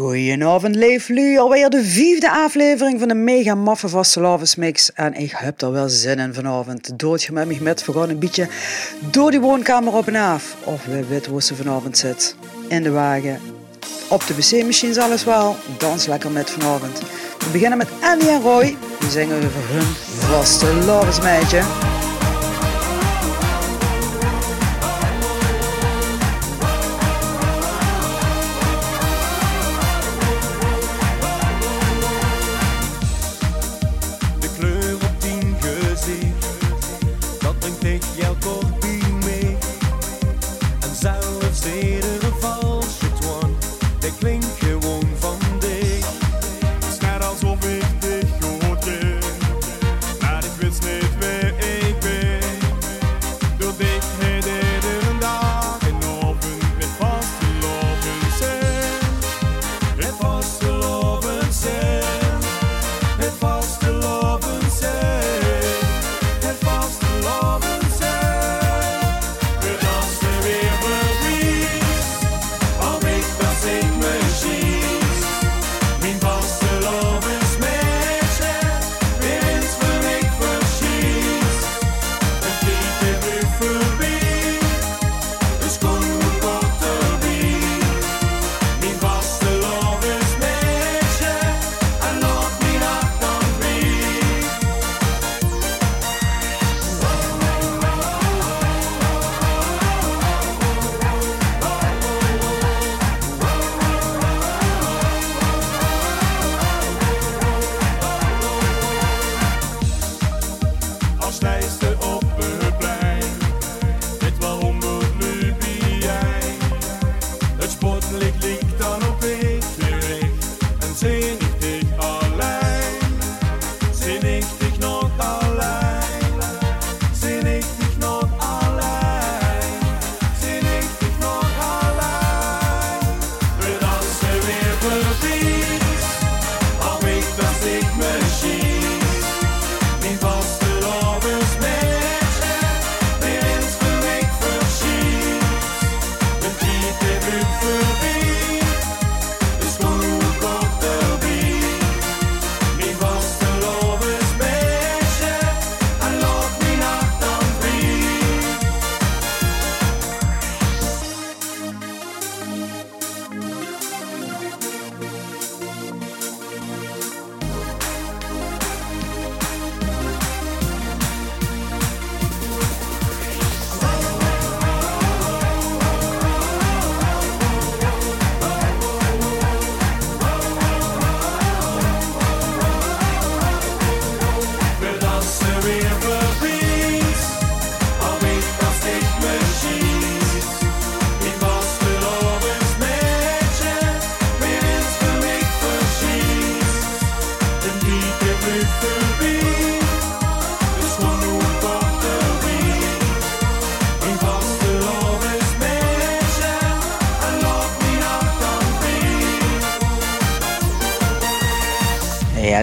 Goedenavond, Leeflu. Alweer de vijfde aflevering van de mega maffe vastelavondsmix. En ik heb er wel zin in vanavond. Doodje met me met. We gaan een beetje door die woonkamer op en af. Of we weten hoe ze vanavond zit. In de wagen. Op de wc-machines alles wel. Dans lekker met vanavond. We beginnen met Annie en Roy. Die zingen over hun vastelavondsmeidje. De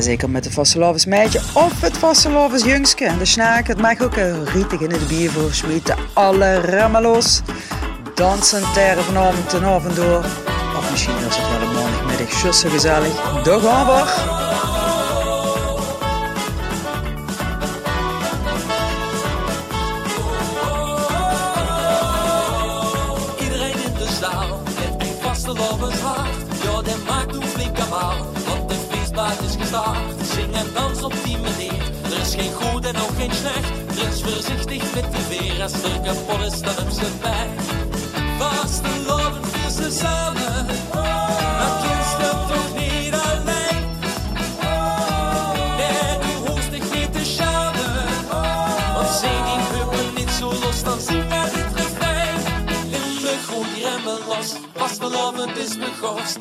zeker met de vastelovens meidje of het vastelovens jongske. En de snaak, het mag ook een rietig in het bier voor smeten. Alle remmen los. Dansen ter vanavond en avond door. Of misschien is het wel een maandagmiddag, zo gezellig. Daar gaan geen voorzichtig met de weer, als er kapot is, dan heb ze bij. Vaste loven is ze samen,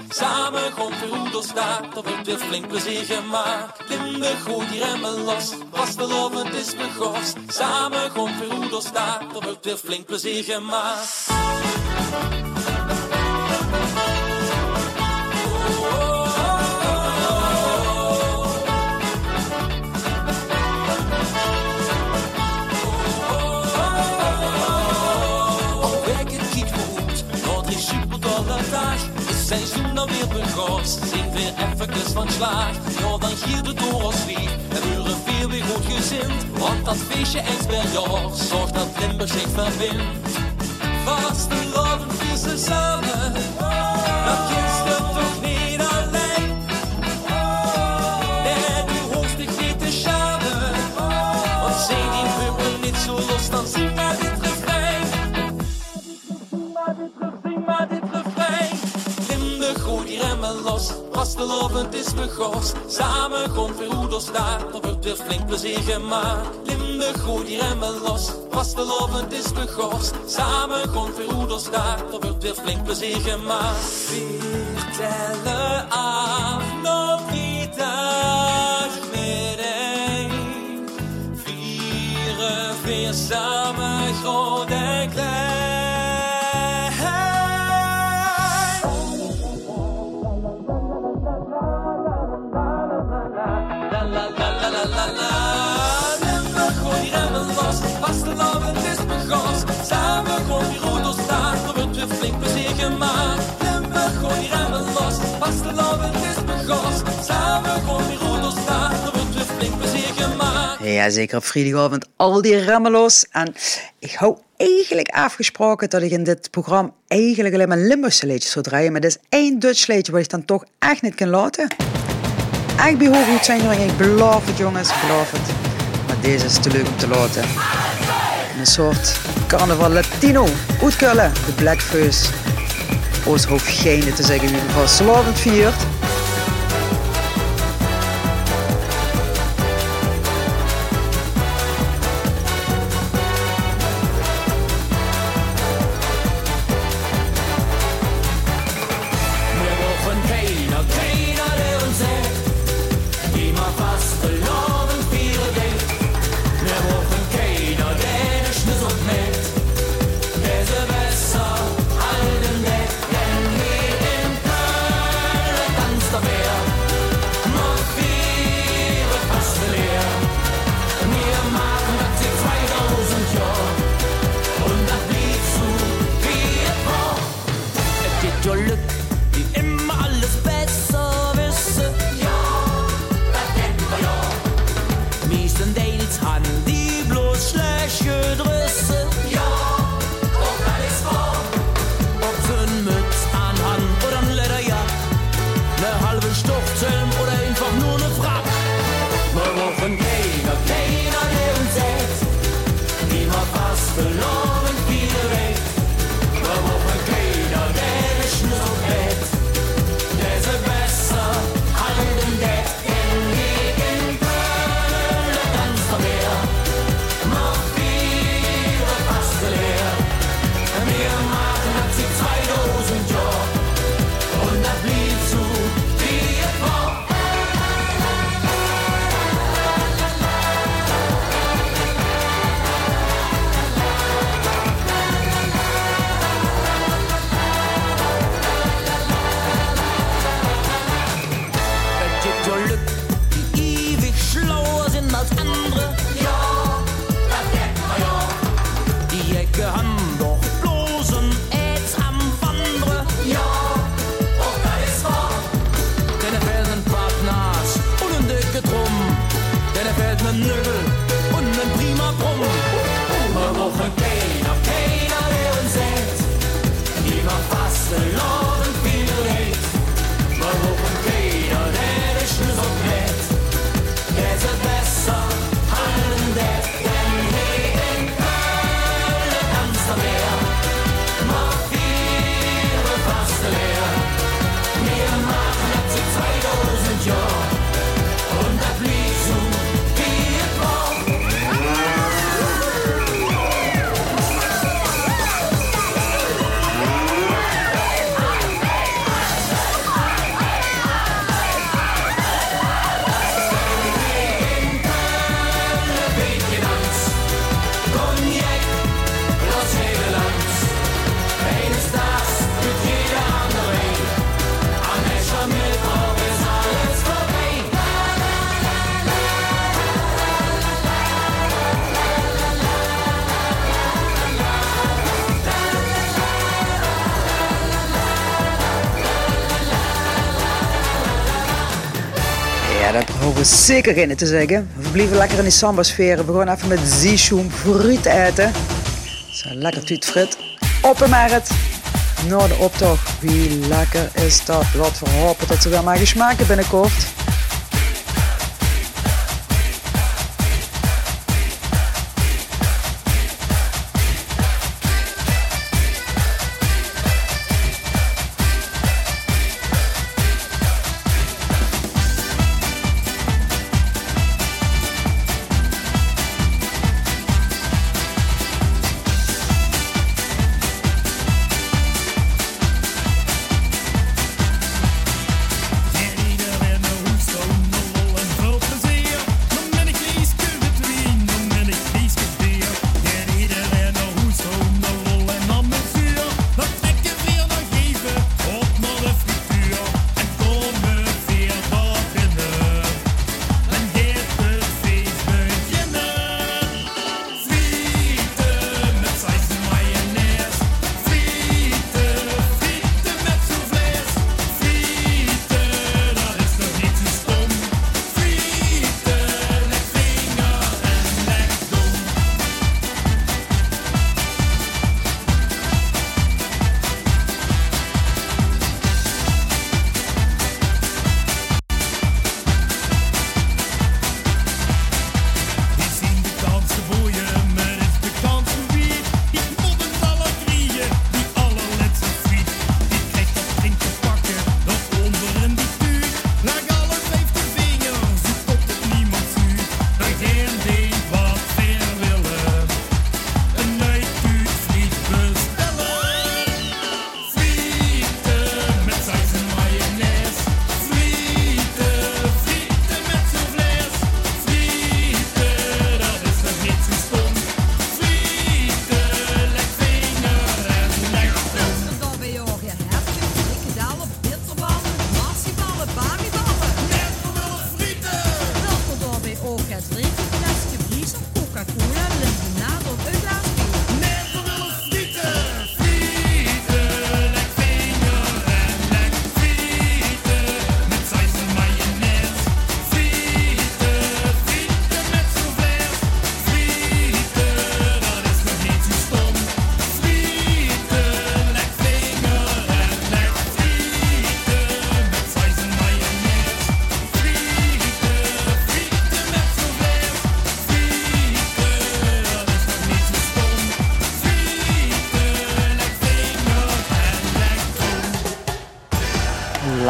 Samen gewoon verhoedel staat, er wordt weer flink plezier gemaakt. Limburg groeit die remmen los, vastelovend is begorst. Samen gewoon verhoedel staat, er wordt weer flink plezier gemaakt. Seizoen dan weer begorst. Zijn weer even van slaag. Ja, dan gier de door ons lief. En buren veel weer goed gezind. Want dat feestje eens per jaar zorgt dat Limburg zich verbindt. Vaste loven vissen samen. Vastelovend is begorst. Samen komt weer hoe staat, er wordt weer flink plezier gemaakt. Limburg gooit die remmen los, vastelovend is begorst. Samen komt weer hoe staat, er wordt weer flink plezier gemaakt. Weer tellen af, nog dagen met één. Vieren weer samen groot Limburg, gooi remmen los. Vastelovend is wordt gemaakt. Ja, zeker op vrijdagavond al die remmen los. En ik hou eigenlijk afgesproken dat ik in dit programma eigenlijk alleen maar Limburgse liedjes zou draaien. Maar dit is één Dutch liedje wat ik dan toch echt niet kan laten. Echt bij zijn ik beloof het jongens, beloof het. Maar deze is te leuk om te laten. Een soort carnaval Latino, uitkullen, de Blackface. Oost hoeft geen te zeggen in ieder geval. Slavend viert. Zeker geen te zeggen. We blijven lekker in die samba-sfeer. We gaan even met zischoen fruit eten. Zo lekker tuut frit. Op en de optocht. Wie lekker is dat? Wat we hopen dat ze wel maar gesmaken binnenkort.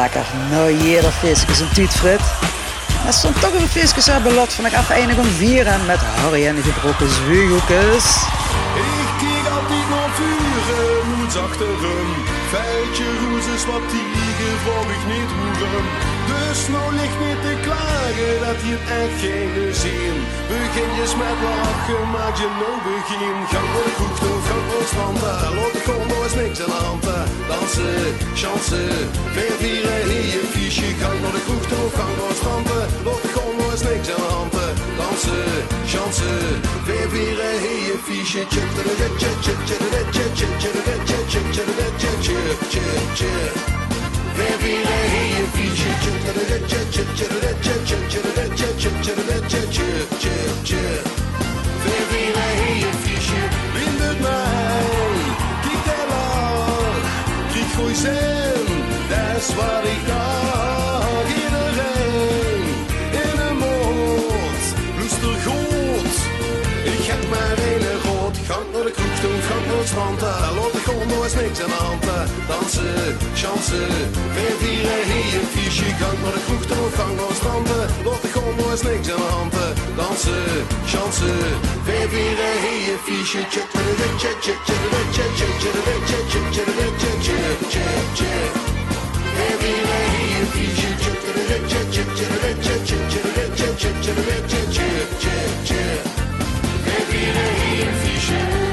vaker. Nou, jeder is een tuutfrit. Er stond toch een fiscus aan belot van ik afeindig om vier en met Harry en de gebroken zweughoekjes. Ik kijk altijd naar vuren, moeds achteren. Feitje roezes wat die ik niet hoeren. Dus nou ligt niet te klagen dat hier echt geen zien. Begin je met lachen, maak je nou begin. Gang door de kroeg toe, gang door het strand. Laat de gewoon nooit niks aan de hand. Dansen, chansen, weer vieren, hier je fiche. Gang door de kroeg toe, gang door het strand. Laat de gewoon nooit niks aan de hand. Dansen, chansen, weer vieren, hier je fiche. Weer vieren, hier je fiche. Chip, chip, chip, Dansen, chansen, weer vieren, hier je fiche. Gang naar de kroeg toe, gang naar het strand. Loopt de grond, er is niks aan de hand. Dansen, chansen, weer vieren, hier je fiche. Chip, chip, chip, chip, chip, chip, chip, chip, chip, chip, chip, chip, chip, chip, chip. Weer vieren, hier je fiche. Chip, chip, chip, chip, chip, chip, chip, chip, chip, chip, chip, chip, chip, chip, chip. Weer vieren, hier je fiche. Gang naar de kroeg toe, gang naar door het strand. eh, Laat de kom, er is niks aan de hand. eh. Dansen, chansen, weer vieren, hier je fiche. Gang naar de kroeg toe, gang door het strand.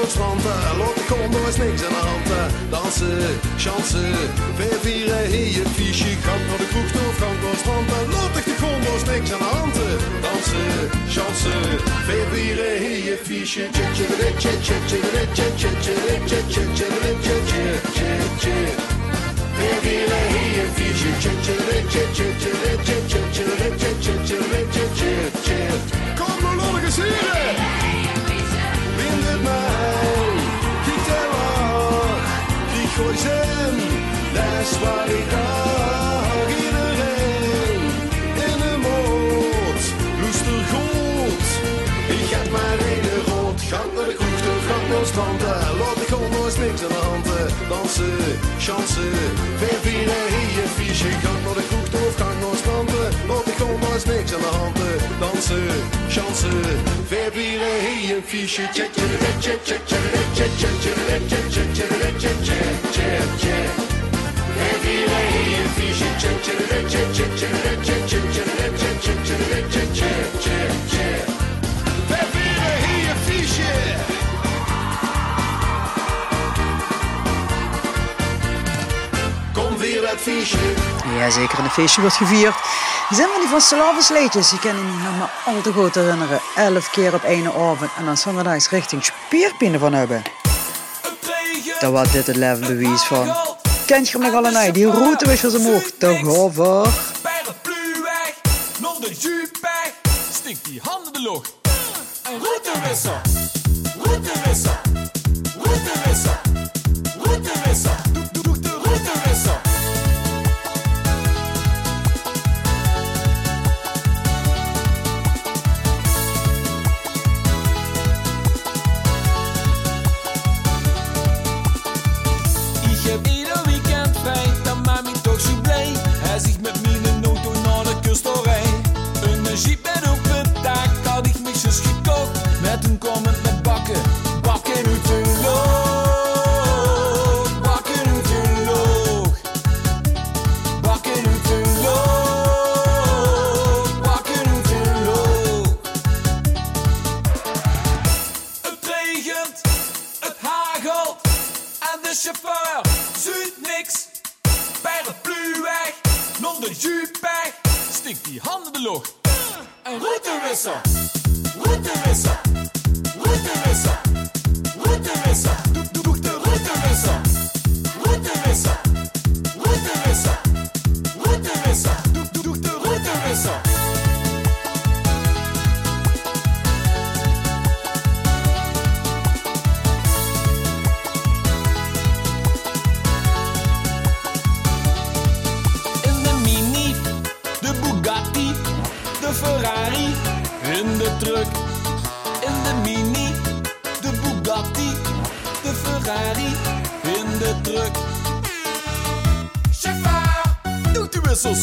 Roos, want uh, Lotte is niks aan de hand. Uh, dansen, chansen, veel hier het fiche. van naar de kroeg of gang door het strand. Uh, Lotte de is niks aan de hand. dansen, chansen, veel vieren, hier het fiche. Veel hier het fiche. Kom nou, Lotte! Dat is waar ik graag iedereen in de moord, loester goed. Ik heb mijn reden rood, gang naar de kroeg toe, gang naar strand, laat de er is niks aan de hand. eh. Dansen, chansen, weer vieren, hier fiche, gang naar de kroeg toe, is niks aan de hand. eh. Dansen, chansen, weer vieren, hier fiche, tje, tje, tje, tje, tje, tje, tje, tje, tje, tje, tje, tje, tje, tje, tje, tje. Weer vieren, hier fiche, tje, tje, tje, tje, tje, tje, tje, tje, tje, tje, tje, tje, tje, tje, tje. Weer vieren, hier fiche. Kom weer dat fiche. Jazeker, en een feestje wordt gevierd. Zijn van die van Slavenslaatjes, je kan je nog maar al te goed herinneren. Elf keer op één avond en dan eens richting Spierpinnen van hebben. Daar was dit het leven bewijs van. Kent je hem nog allemaal? Die route je ze omhoog. Jupe weg. Stik die handen de lucht. Een routewissel. Routewissel. Routewissel. De truck. Chauffeur, doet de wissel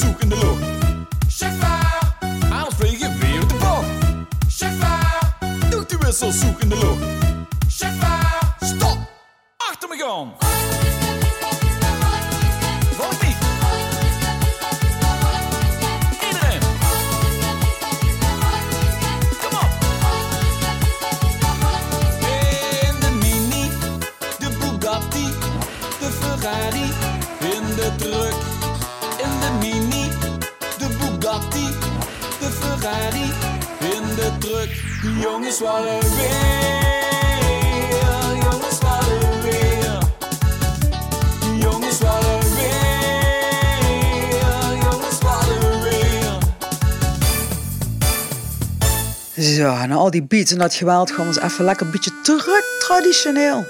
die beats en dat geweld we eens even lekker een beetje terug traditioneel.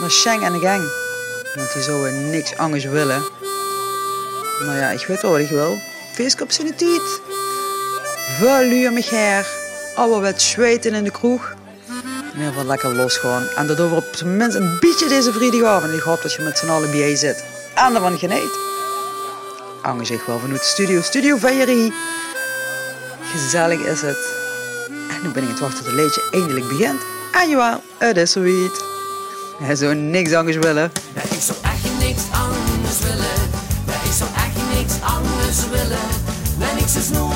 Naar Shang en de gang. Want die zouden niks anders willen. Nou ja, ik weet wat ik wil. Feest op zijn tijd. Volume me her. Wat zweten in de kroeg. In ieder lekker losgaan. En dat over op zijn minst een beetje deze vrijdagavond. Ik hoop dat je met z'n allen bij zit. En ervan geniet. Angel zich wel vanuit studio. Studio Veillerie. Gezellig is het. Nu ben ik aan het wachten tot het liedje eindelijk begint. En jawel, het is zoiets. Hij zou niks anders willen. Ja, ik zou echt niks anders willen. Ja, ik zou echt niks anders willen. Dan niks te snoeven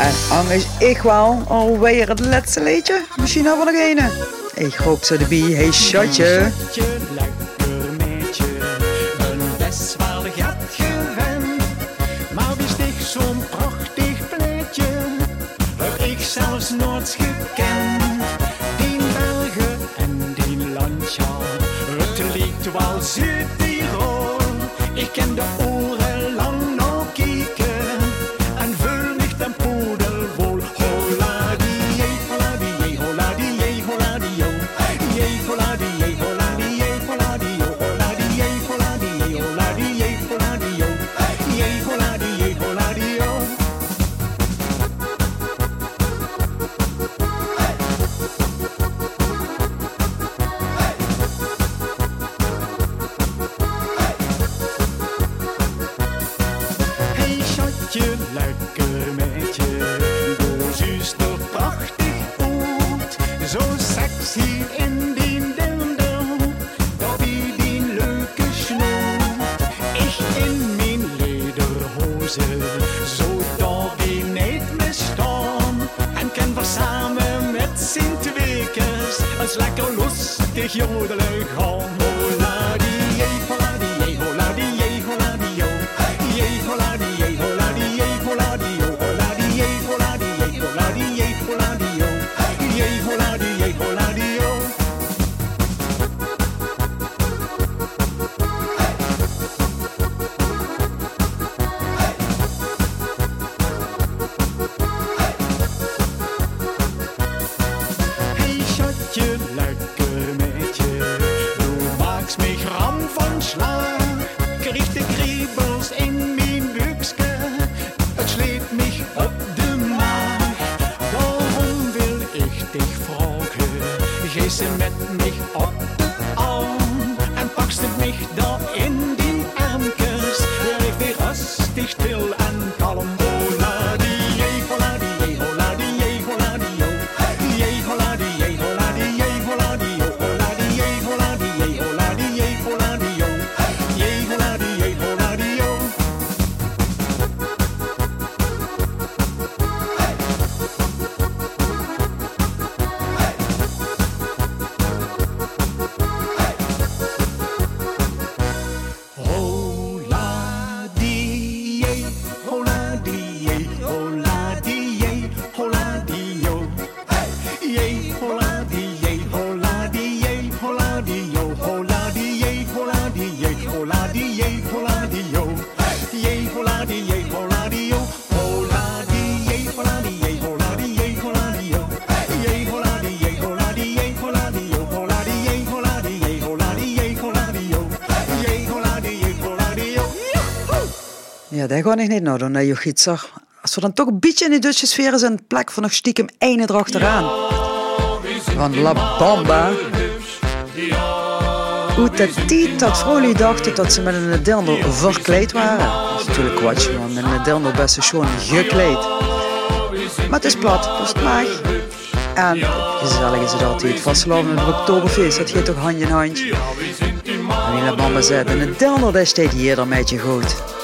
En anders ik wel alweer het laatste liedje. Misschien hebben we nog een. Ik hoop ze de bie, hey shotje. 骄傲的泪。zet mich op de maag, Daarom wil ik dich vragen, Geest ze met mich op de Arm en pakst ze mich da in. Ja, dat gewoon ik niet nodig, doen, Jogitser. Als we dan toch een beetje in die Duitse sfeer zijn, plak van nog stiekem één er achteraan. Van La Bamba. Hoe dat die dat vrolijk dachten dat ze met een dirndl verkleed waren. Dat is natuurlijk kwatsch, man. Met een dirndl best gewoon gekleed. Maar het is plat, dus het mag. En gezellig is het altijd. Vastgelopen het Oktoberfeest, dat gaat toch handje in handje. En in La Bamba zetten een dirndl, dat steekt hier dan met je goed.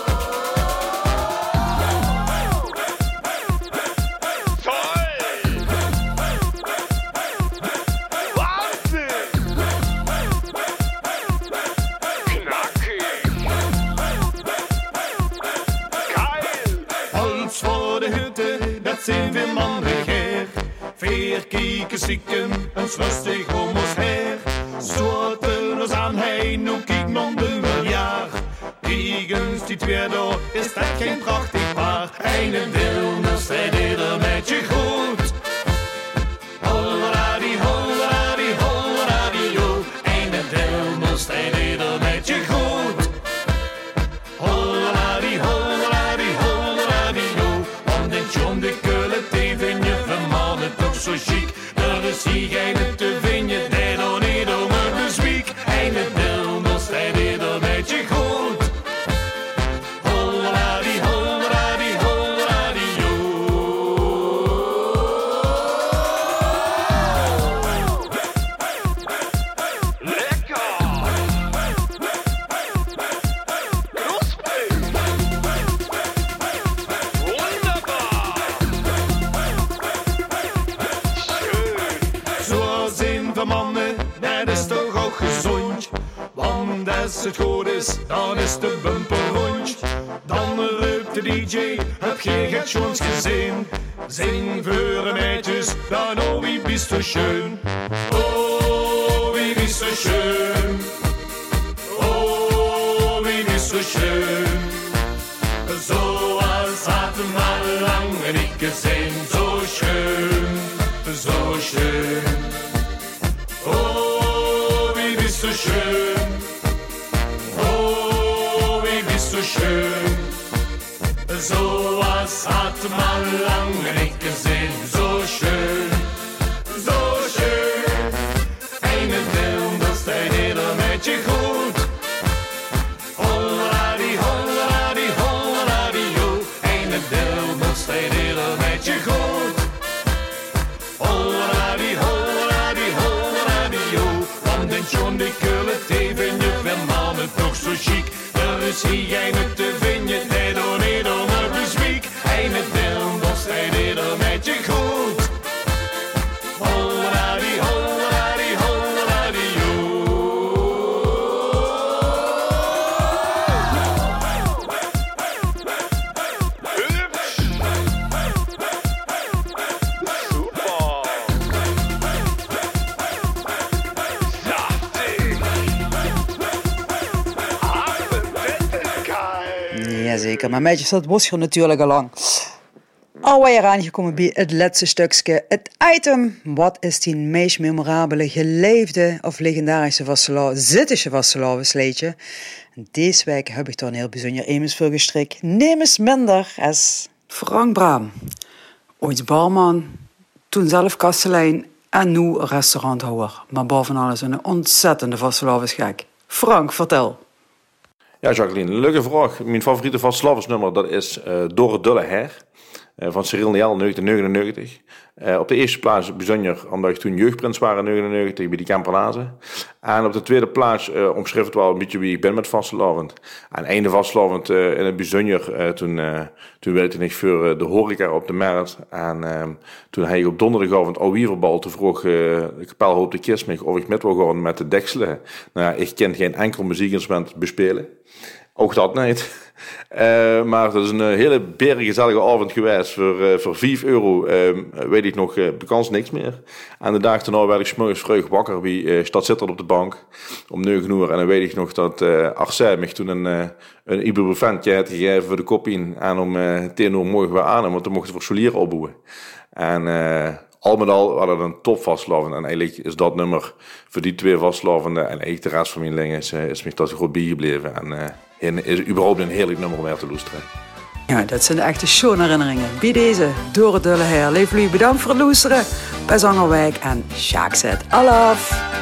zieken, zieken, een zwustig homo's her. Zorten ons aan, hij nu kijk nog een jaar. Kriegens weer door is dat geen prachtig paar. Einde deel, nu met je groen. DJ, heb je schon gezien? Zing voor de meisjes, dan oh wie bist du schön. Oh, love. Jazeker, maar met je dat was je natuurlijk al lang. Alweer aangekomen bij het laatste stukje. Het item, wat is die meest memorabele, geleefde of legendarische Vasselaar, zittische Vasselaar Deze week heb ik dan heel bijzonder immers voor gestrikt. Neem eens minder als Frank Braam. Ooit barman, toen zelf kastelein en nu restauranthouder. Maar boven alles een ontzettende Vasselaar Frank, vertel. Ja, Jacqueline, leuke vraag. Mijn favoriete Vatslavensnummer dat is eh Door Dulle Her van Cyril Niel 1999. Eh, op de eerste plaats bijzonder omdat ik toen jeugdprins waren in 1999 bij die Campernaze. En op de tweede plaats eh omschreef het wel een beetje wie ik ben met Vatslavend. En einde Vatslavend eh in het bijzonder eh, toen, eh, toen werkte ik voor eh, de horeca op de markt. En eh, toen hij op donderdagavond al wieverbal, toen vroeg eh, de kapelhoop de kist of ik met wil gaan met de dekselen. Nou ik ken geen enkel muziekinstrument bespelen. Ook dat niet. Eh, maar het is een eh, hele berengezellige avond geweest. Voor, eh, voor 5 euro eh, weet ik nog uh, bekans niks meer. En de dag daarna werd ik s'morgens vroeg wakker bij uh, Zitter op de bank. Om 9 uur. En dan weet ik nog dat uh, Arsène mij toen een, uh, een ibuprofentje had gegeven voor de kop in. En om uh, 10 uur morgen weer aan. Want dan mochten we voor solier opboeien. En... Uh, al met al hadden we een top vastloven. En eigenlijk is dat nummer voor die twee vastlovenden en eigenlijk de rest van mijn lingen is, is me dat goed bijgebleven. En uh, is überhaupt een heerlijk nummer om mee te luisteren. Ja, dat zijn de echte schoon herinneringen. Bij deze, door het dulle her. Leef jullie bedankt voor het luisteren bij Zangerwijk en Sjaak zet alaf.